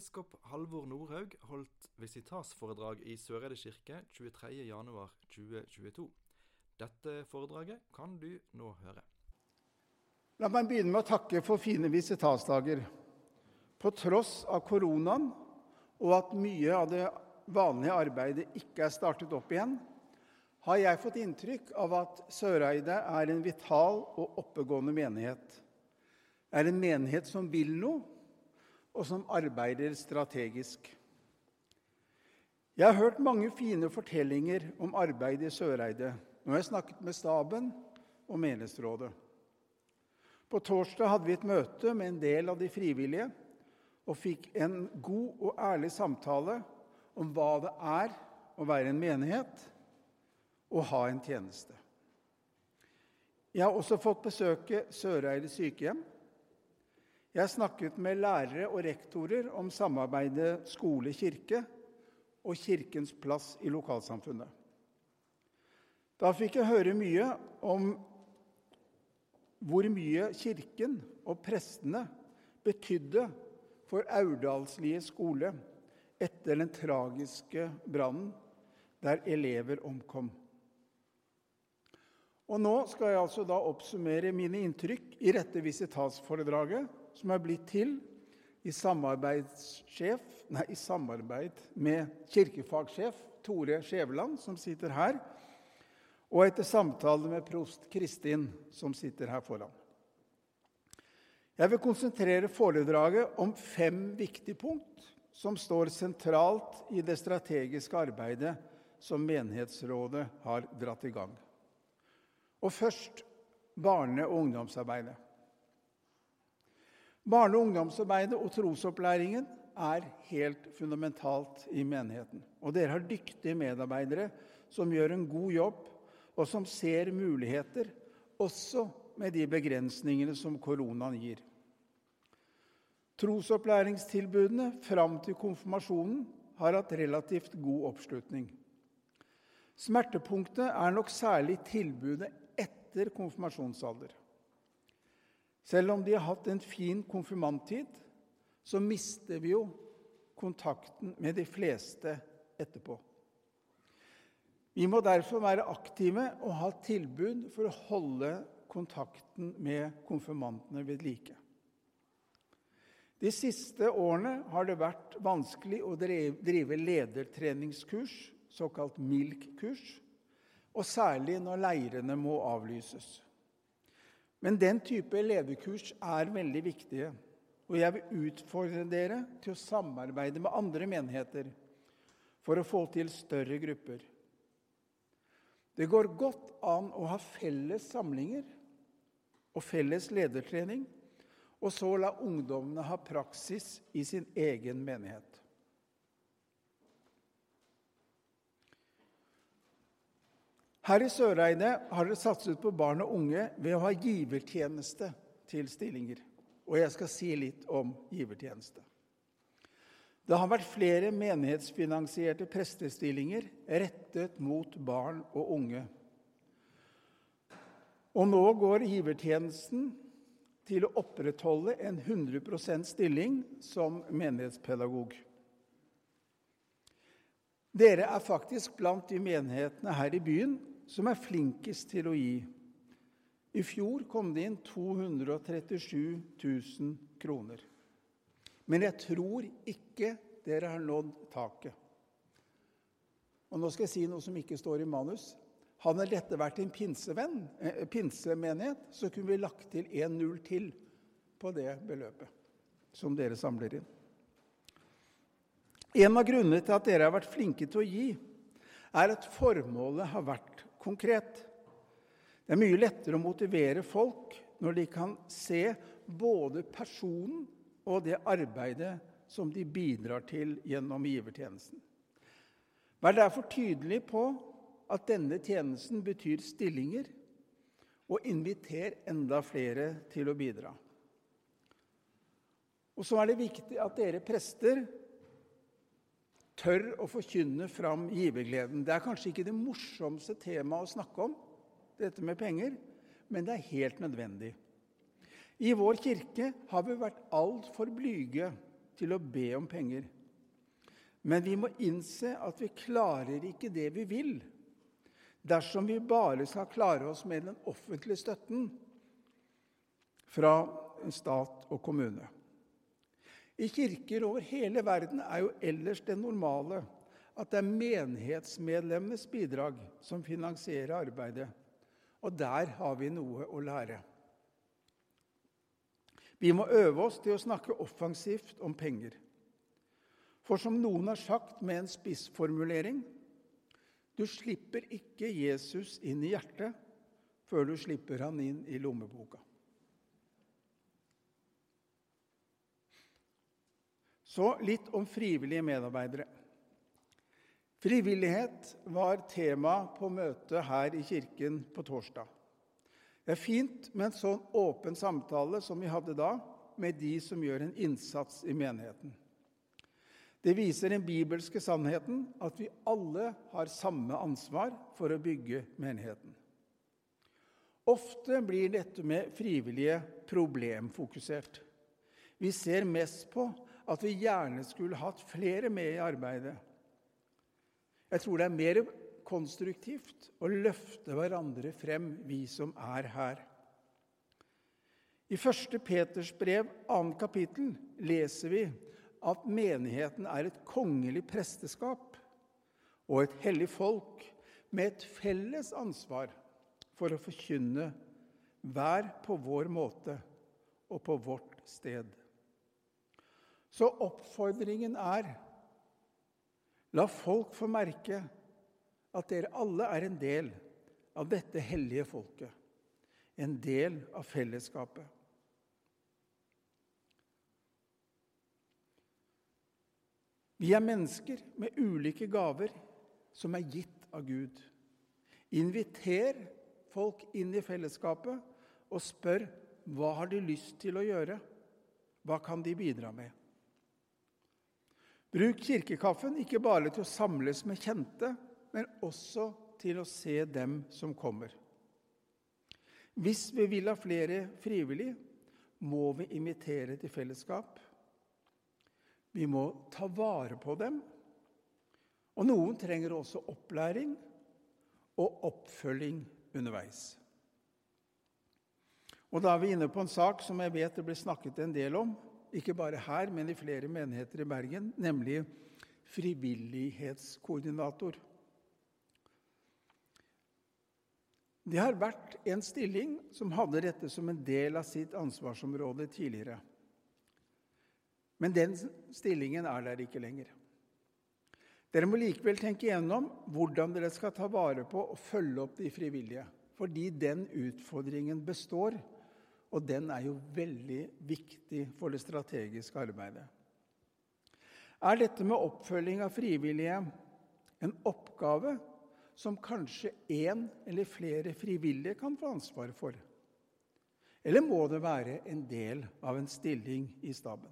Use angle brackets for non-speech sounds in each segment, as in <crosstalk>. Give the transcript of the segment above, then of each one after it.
Biskop Halvor Nordhaug holdt visitasforedrag i Søreide kirke 23.1.2022. Dette foredraget kan du nå høre. La meg begynne med å takke for fine visitasdager. På tross av koronaen og at mye av det vanlige arbeidet ikke er startet opp igjen, har jeg fått inntrykk av at Søreide er en vital og oppegående menighet. Det er en menighet som vil noe, og som arbeider strategisk. Jeg har hørt mange fine fortellinger om arbeidet i Søreide når jeg snakket med staben og menighetsrådet. På torsdag hadde vi et møte med en del av de frivillige og fikk en god og ærlig samtale om hva det er å være en menighet og ha en tjeneste. Jeg har også fått besøke Søreide sykehjem. Jeg snakket med lærere og rektorer om samarbeidet skole-kirke og Kirkens plass i lokalsamfunnet. Da fikk jeg høre mye om hvor mye Kirken og prestene betydde for Aurdalslie skole etter den tragiske brannen der elever omkom. Og Nå skal jeg altså da oppsummere mine inntrykk i dette visitasforedraget som er blitt til i, nei, i samarbeid med kirkefagsjef Tore Skjæveland, som sitter her, og etter samtale med prost Kristin, som sitter her foran. Jeg vil konsentrere foredraget om fem viktige punkt som står sentralt i det strategiske arbeidet som menighetsrådet har dratt i gang. Og først barne- og ungdomsarbeidet. Barne- og ungdomsarbeidet og trosopplæringen er helt fundamentalt i menigheten. Og dere har dyktige medarbeidere som gjør en god jobb, og som ser muligheter, også med de begrensningene som koronaen gir. Trosopplæringstilbudene fram til konfirmasjonen har hatt relativt god oppslutning. Smertepunktet er nok særlig tilbudet etter konfirmasjonsalder. Selv om de har hatt en fin konfirmanttid, så mister vi jo kontakten med de fleste etterpå. Vi må derfor være aktive og ha tilbud for å holde kontakten med konfirmantene ved like. De siste årene har det vært vanskelig å drive ledertreningskurs, såkalt MILK-kurs, og særlig når leirene må avlyses. Men den type lederkurs er veldig viktige. Og jeg vil utfordre dere til å samarbeide med andre menigheter for å få til større grupper. Det går godt an å ha felles samlinger og felles ledertrening, og så la ungdommene ha praksis i sin egen menighet. Her i Søreide har dere satset på barn og unge ved å ha givertjeneste til stillinger. Og jeg skal si litt om givertjeneste. Det har vært flere menighetsfinansierte prestestillinger rettet mot barn og unge. Og nå går givertjenesten til å opprettholde en 100% stilling som menighetspedagog. Dere er faktisk blant de menighetene her i byen som er flinkest til å gi. I fjor kom det inn 237 000 kroner. Men jeg tror ikke dere har nådd taket. Og nå skal jeg si noe som ikke står i manus. Hadde dette vært en pinsevenn, eh, pinsemenighet, så kunne vi lagt til en null til på det beløpet som dere samler inn. En av grunnene til at dere har vært flinke til å gi, er at formålet har vært konkret. Det er mye lettere å motivere folk når de kan se både personen og det arbeidet som de bidrar til gjennom givertjenesten. Vær derfor tydelig på at denne tjenesten betyr stillinger, og inviter enda flere til å bidra. Og så er det viktig at dere prester tør å forkynne fram givergleden. Det er kanskje ikke det morsomste temaet å snakke om, dette med penger, men det er helt nødvendig. I vår kirke har vi vært altfor blyge til å be om penger. Men vi må innse at vi klarer ikke det vi vil, dersom vi bare skal klare oss med den offentlige støtten fra stat og kommune. I kirker over hele verden er jo ellers det normale at det er menighetsmedlemmenes bidrag som finansierer arbeidet. Og der har vi noe å lære. Vi må øve oss til å snakke offensivt om penger. For som noen har sagt med en spissformulering du slipper ikke Jesus inn i hjertet før du slipper han inn i lommeboka. Så litt om frivillige medarbeidere. Frivillighet var tema på møtet her i kirken på torsdag. Det er fint med en sånn åpen samtale som vi hadde da, med de som gjør en innsats i menigheten. Det viser den bibelske sannheten at vi alle har samme ansvar for å bygge menigheten. Ofte blir dette med frivillige problemfokusert. Vi ser mest på at vi gjerne skulle hatt flere med i arbeidet. Jeg tror det er mer konstruktivt å løfte hverandre frem, vi som er her. I 1. Peters brev, 2. kapittel, leser vi at menigheten er et kongelig presteskap og et hellig folk med et felles ansvar for å forkynne hver på vår måte og på vårt sted. Så oppfordringen er la folk få merke at dere alle er en del av dette hellige folket, en del av fellesskapet. Vi er mennesker med ulike gaver som er gitt av Gud. Inviter folk inn i fellesskapet og spør hva har de lyst til å gjøre. Hva kan de bidra med? Bruk kirkekaffen ikke bare til å samles med kjente, men også til å se dem som kommer. Hvis vi vil ha flere frivillige, må vi invitere til fellesskap. Vi må ta vare på dem. Og noen trenger også opplæring og oppfølging underveis. Og Da er vi inne på en sak som jeg vet det blir snakket en del om, ikke bare her, men i flere menigheter i Bergen, nemlig frivillighetskoordinator. Det har vært en stilling som hadde dette som en del av sitt ansvarsområde tidligere. Men den stillingen er der ikke lenger. Dere må likevel tenke igjennom hvordan dere skal ta vare på og følge opp de frivillige. Fordi den utfordringen består, og den er jo veldig viktig for det strategiske arbeidet. Er dette med oppfølging av frivillige en oppgave som kanskje én eller flere frivillige kan få ansvaret for? Eller må det være en del av en stilling i staben?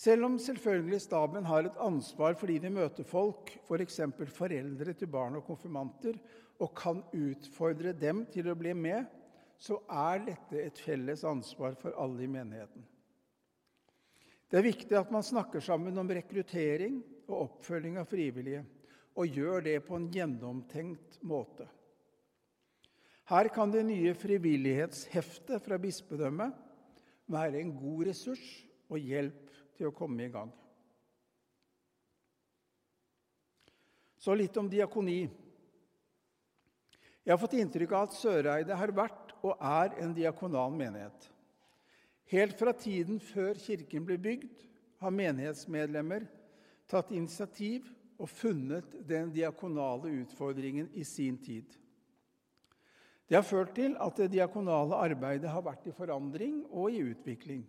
Selv om selvfølgelig staben har et ansvar fordi de møter folk, f.eks. For foreldre til barn og konfirmanter, og kan utfordre dem til å bli med, så er dette et felles ansvar for alle i menigheten. Det er viktig at man snakker sammen om rekruttering og oppfølging av frivillige, og gjør det på en gjennomtenkt måte. Her kan det nye frivillighetsheftet fra bispedømmet være en god ressurs og hjelp til å komme i gang. Så litt om diakoni. Jeg har fått inntrykk av at Søreide har vært og er en diakonal menighet. Helt fra tiden før kirken ble bygd, har menighetsmedlemmer tatt initiativ og funnet den diakonale utfordringen i sin tid. Det har ført til at det diakonale arbeidet har vært i forandring og i utvikling.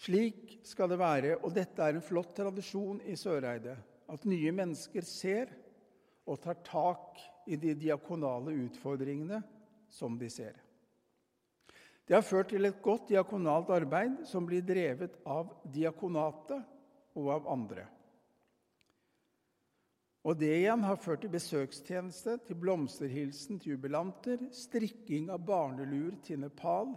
Slik skal det være, og dette er en flott tradisjon i Søreide. At nye mennesker ser og tar tak i de diakonale utfordringene som de ser. Det har ført til et godt diakonalt arbeid som blir drevet av diakonatet og av andre. Og Det igjen har ført til besøkstjeneste, til blomsterhilsen til jubilanter, strikking av barneluer til Nepal,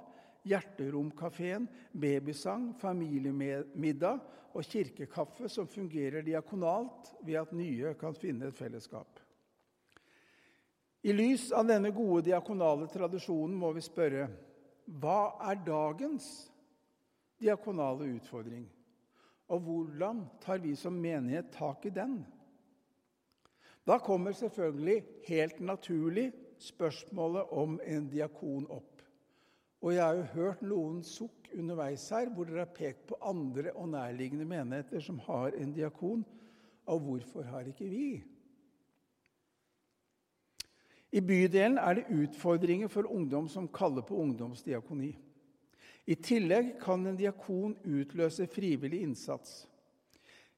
Hjerteromkafeen, babysang, familiemiddag og kirkekaffe som fungerer diakonalt ved at nye kan finne et fellesskap. I lys av denne gode diakonale tradisjonen må vi spørre hva er dagens diakonale utfordring? Og hvordan tar vi som menighet tak i den? Da kommer selvfølgelig helt naturlig spørsmålet om en diakon opp. Og jeg har jo hørt noen sukk underveis her hvor dere har pekt på andre og nærliggende menigheter som har en diakon. Og hvorfor har ikke vi? I bydelen er det utfordringer for ungdom som kaller på ungdomsdiakoni. I tillegg kan en diakon utløse frivillig innsats.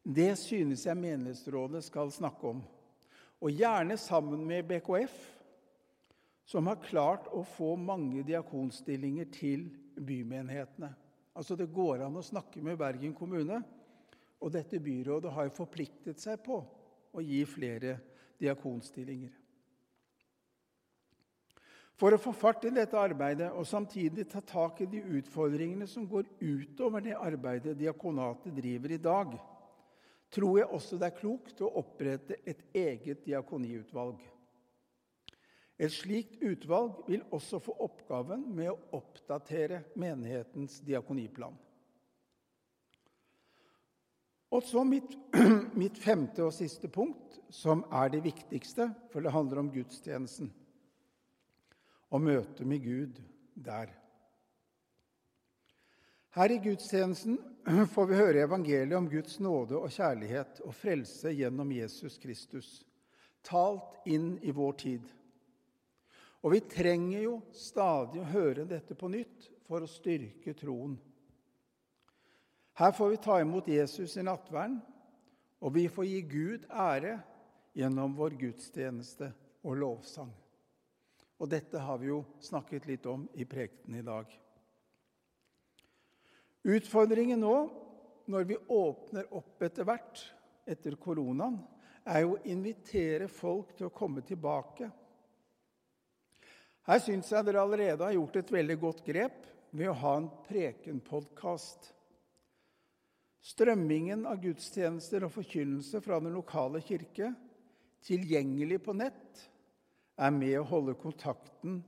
Det synes jeg menighetsrådet skal snakke om, og gjerne sammen med BKF som har klart å få mange diakonstillinger til bymenighetene. Altså Det går an å snakke med Bergen kommune, og dette byrådet har forpliktet seg på å gi flere diakonstillinger. For å få fart i dette arbeidet og samtidig ta tak i de utfordringene som går utover det arbeidet diakonatet driver i dag, tror jeg også det er klokt å opprette et eget diakoniutvalg. Et slikt utvalg vil også få oppgaven med å oppdatere menighetens diakoniplan. Og så mitt, <clears throat> mitt, femte og siste punkt, som er det viktigste, for det handler om gudstjenesten. Og møtet med Gud der. Her i gudstjenesten <clears throat> får vi høre evangeliet om Guds nåde og kjærlighet og frelse gjennom Jesus Kristus, talt inn i vår tid. Og vi trenger jo stadig å høre dette på nytt for å styrke troen. Her får vi ta imot Jesus i nattverden, og vi får gi Gud ære gjennom vår gudstjeneste og lovsang. Og dette har vi jo snakket litt om i prekenen i dag. Utfordringen nå, når vi åpner opp etter hvert etter koronaen, er jo å invitere folk til å komme tilbake her syns jeg dere allerede har gjort et veldig godt grep ved å ha en prekenpodkast. Strømmingen av gudstjenester og forkynnelse fra den lokale kirke, tilgjengelig på nett, er med å holde kontakten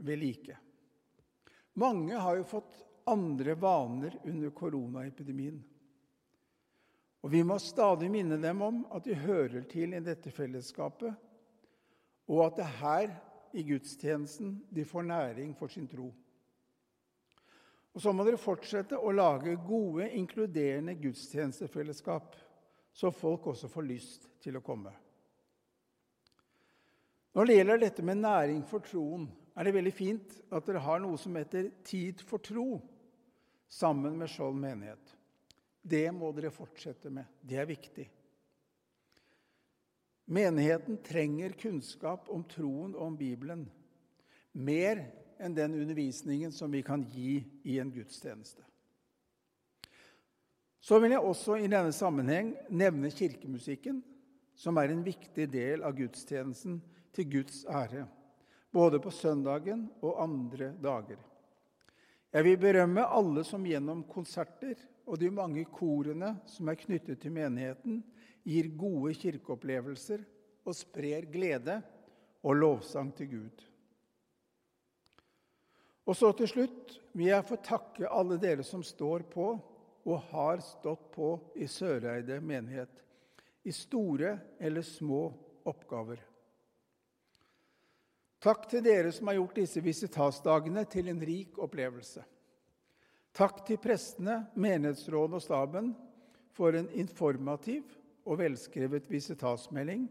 ved like. Mange har jo fått andre vaner under koronaepidemien. Og vi må stadig minne dem om at de hører til i dette fellesskapet, og at det er her i gudstjenesten de får næring for sin tro. Og Så må dere fortsette å lage gode, inkluderende gudstjenestefellesskap, så folk også får lyst til å komme. Når det gjelder dette med næring for troen, er det veldig fint at dere har noe som heter Tid for tro, sammen med Skjold menighet. Det må dere fortsette med. Det er viktig. Menigheten trenger kunnskap om troen og om Bibelen. Mer enn den undervisningen som vi kan gi i en gudstjeneste. Så vil jeg også i denne sammenheng nevne kirkemusikken, som er en viktig del av gudstjenesten til Guds ære, både på søndagen og andre dager. Jeg vil berømme alle som gjennom konserter og de mange korene som er knyttet til menigheten, gir gode kirkeopplevelser og sprer glede og lovsang til Gud. Og så til slutt vil jeg få takke alle dere som står på og har stått på i Søreide menighet, i store eller små oppgaver. Takk til dere som har gjort disse visitasdagene til en rik opplevelse. Takk til prestene, menighetsrådet og staben for en informativ og velskrevet visitasmelding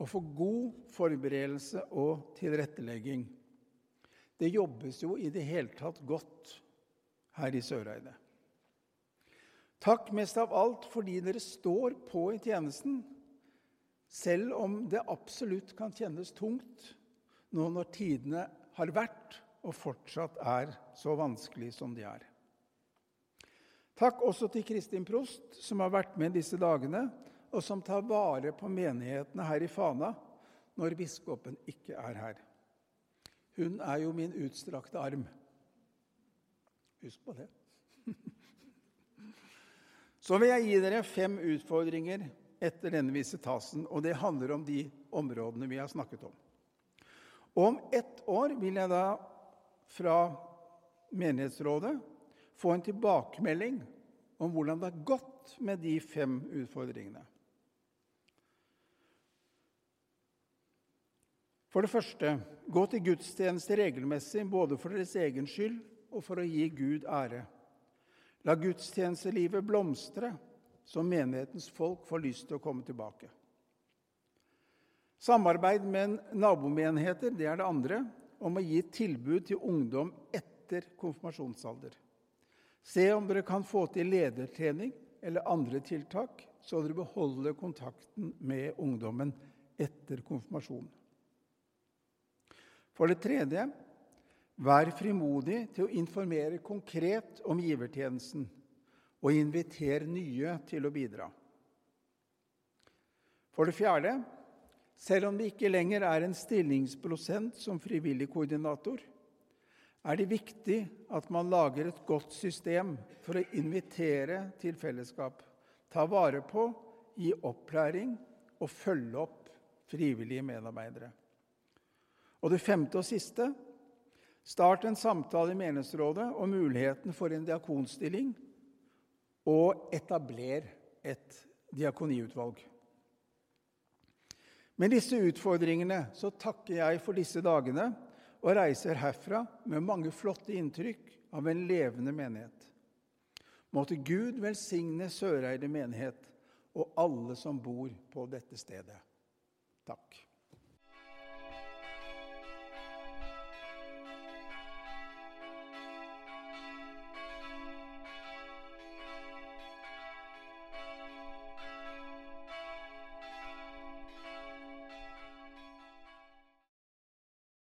og for god forberedelse og tilrettelegging. Det jobbes jo i det hele tatt godt her i Søreide. Takk mest av alt fordi dere står på i tjenesten, selv om det absolutt kan kjennes tungt nå når tidene har vært og fortsatt er så vanskelig som de er. Takk også til Kristin Prost, som har vært med disse dagene og som tar vare på menighetene her i Fana når biskopen ikke er her. Hun er jo min utstrakte arm. Husk på det. <laughs> Så vil jeg gi dere fem utfordringer etter denne visitasen, og det handler om de områdene vi har snakket om. Og om ett år vil jeg da fra menighetsrådet få en tilbakemelding om hvordan det har gått med de fem utfordringene. For det første gå til gudstjeneste regelmessig, både for deres egen skyld og for å gi Gud ære. La gudstjenestelivet blomstre, så menighetens folk får lyst til å komme tilbake. Samarbeid med nabomenigheter det er det andre, om å gi tilbud til ungdom etter konfirmasjonsalder. Se om dere kan få til ledertrening eller andre tiltak, så dere beholder kontakten med ungdommen etter konfirmasjonen. For det tredje vær frimodig til å informere konkret om givertjenesten og inviter nye til å bidra. For det fjerde selv om det ikke lenger er en stillingsprosent som frivillig koordinator, er det viktig at man lager et godt system for å invitere til fellesskap, ta vare på, gi opplæring og følge opp frivillige medarbeidere. Og det femte og siste start en samtale i menighetsrådet om muligheten for en diakonstilling, og etabler et diakoniutvalg. Med disse utfordringene så takker jeg for disse dagene og reiser herfra med mange flotte inntrykk av en levende menighet. Måtte Gud velsigne Søreide menighet og alle som bor på dette stedet. Takk.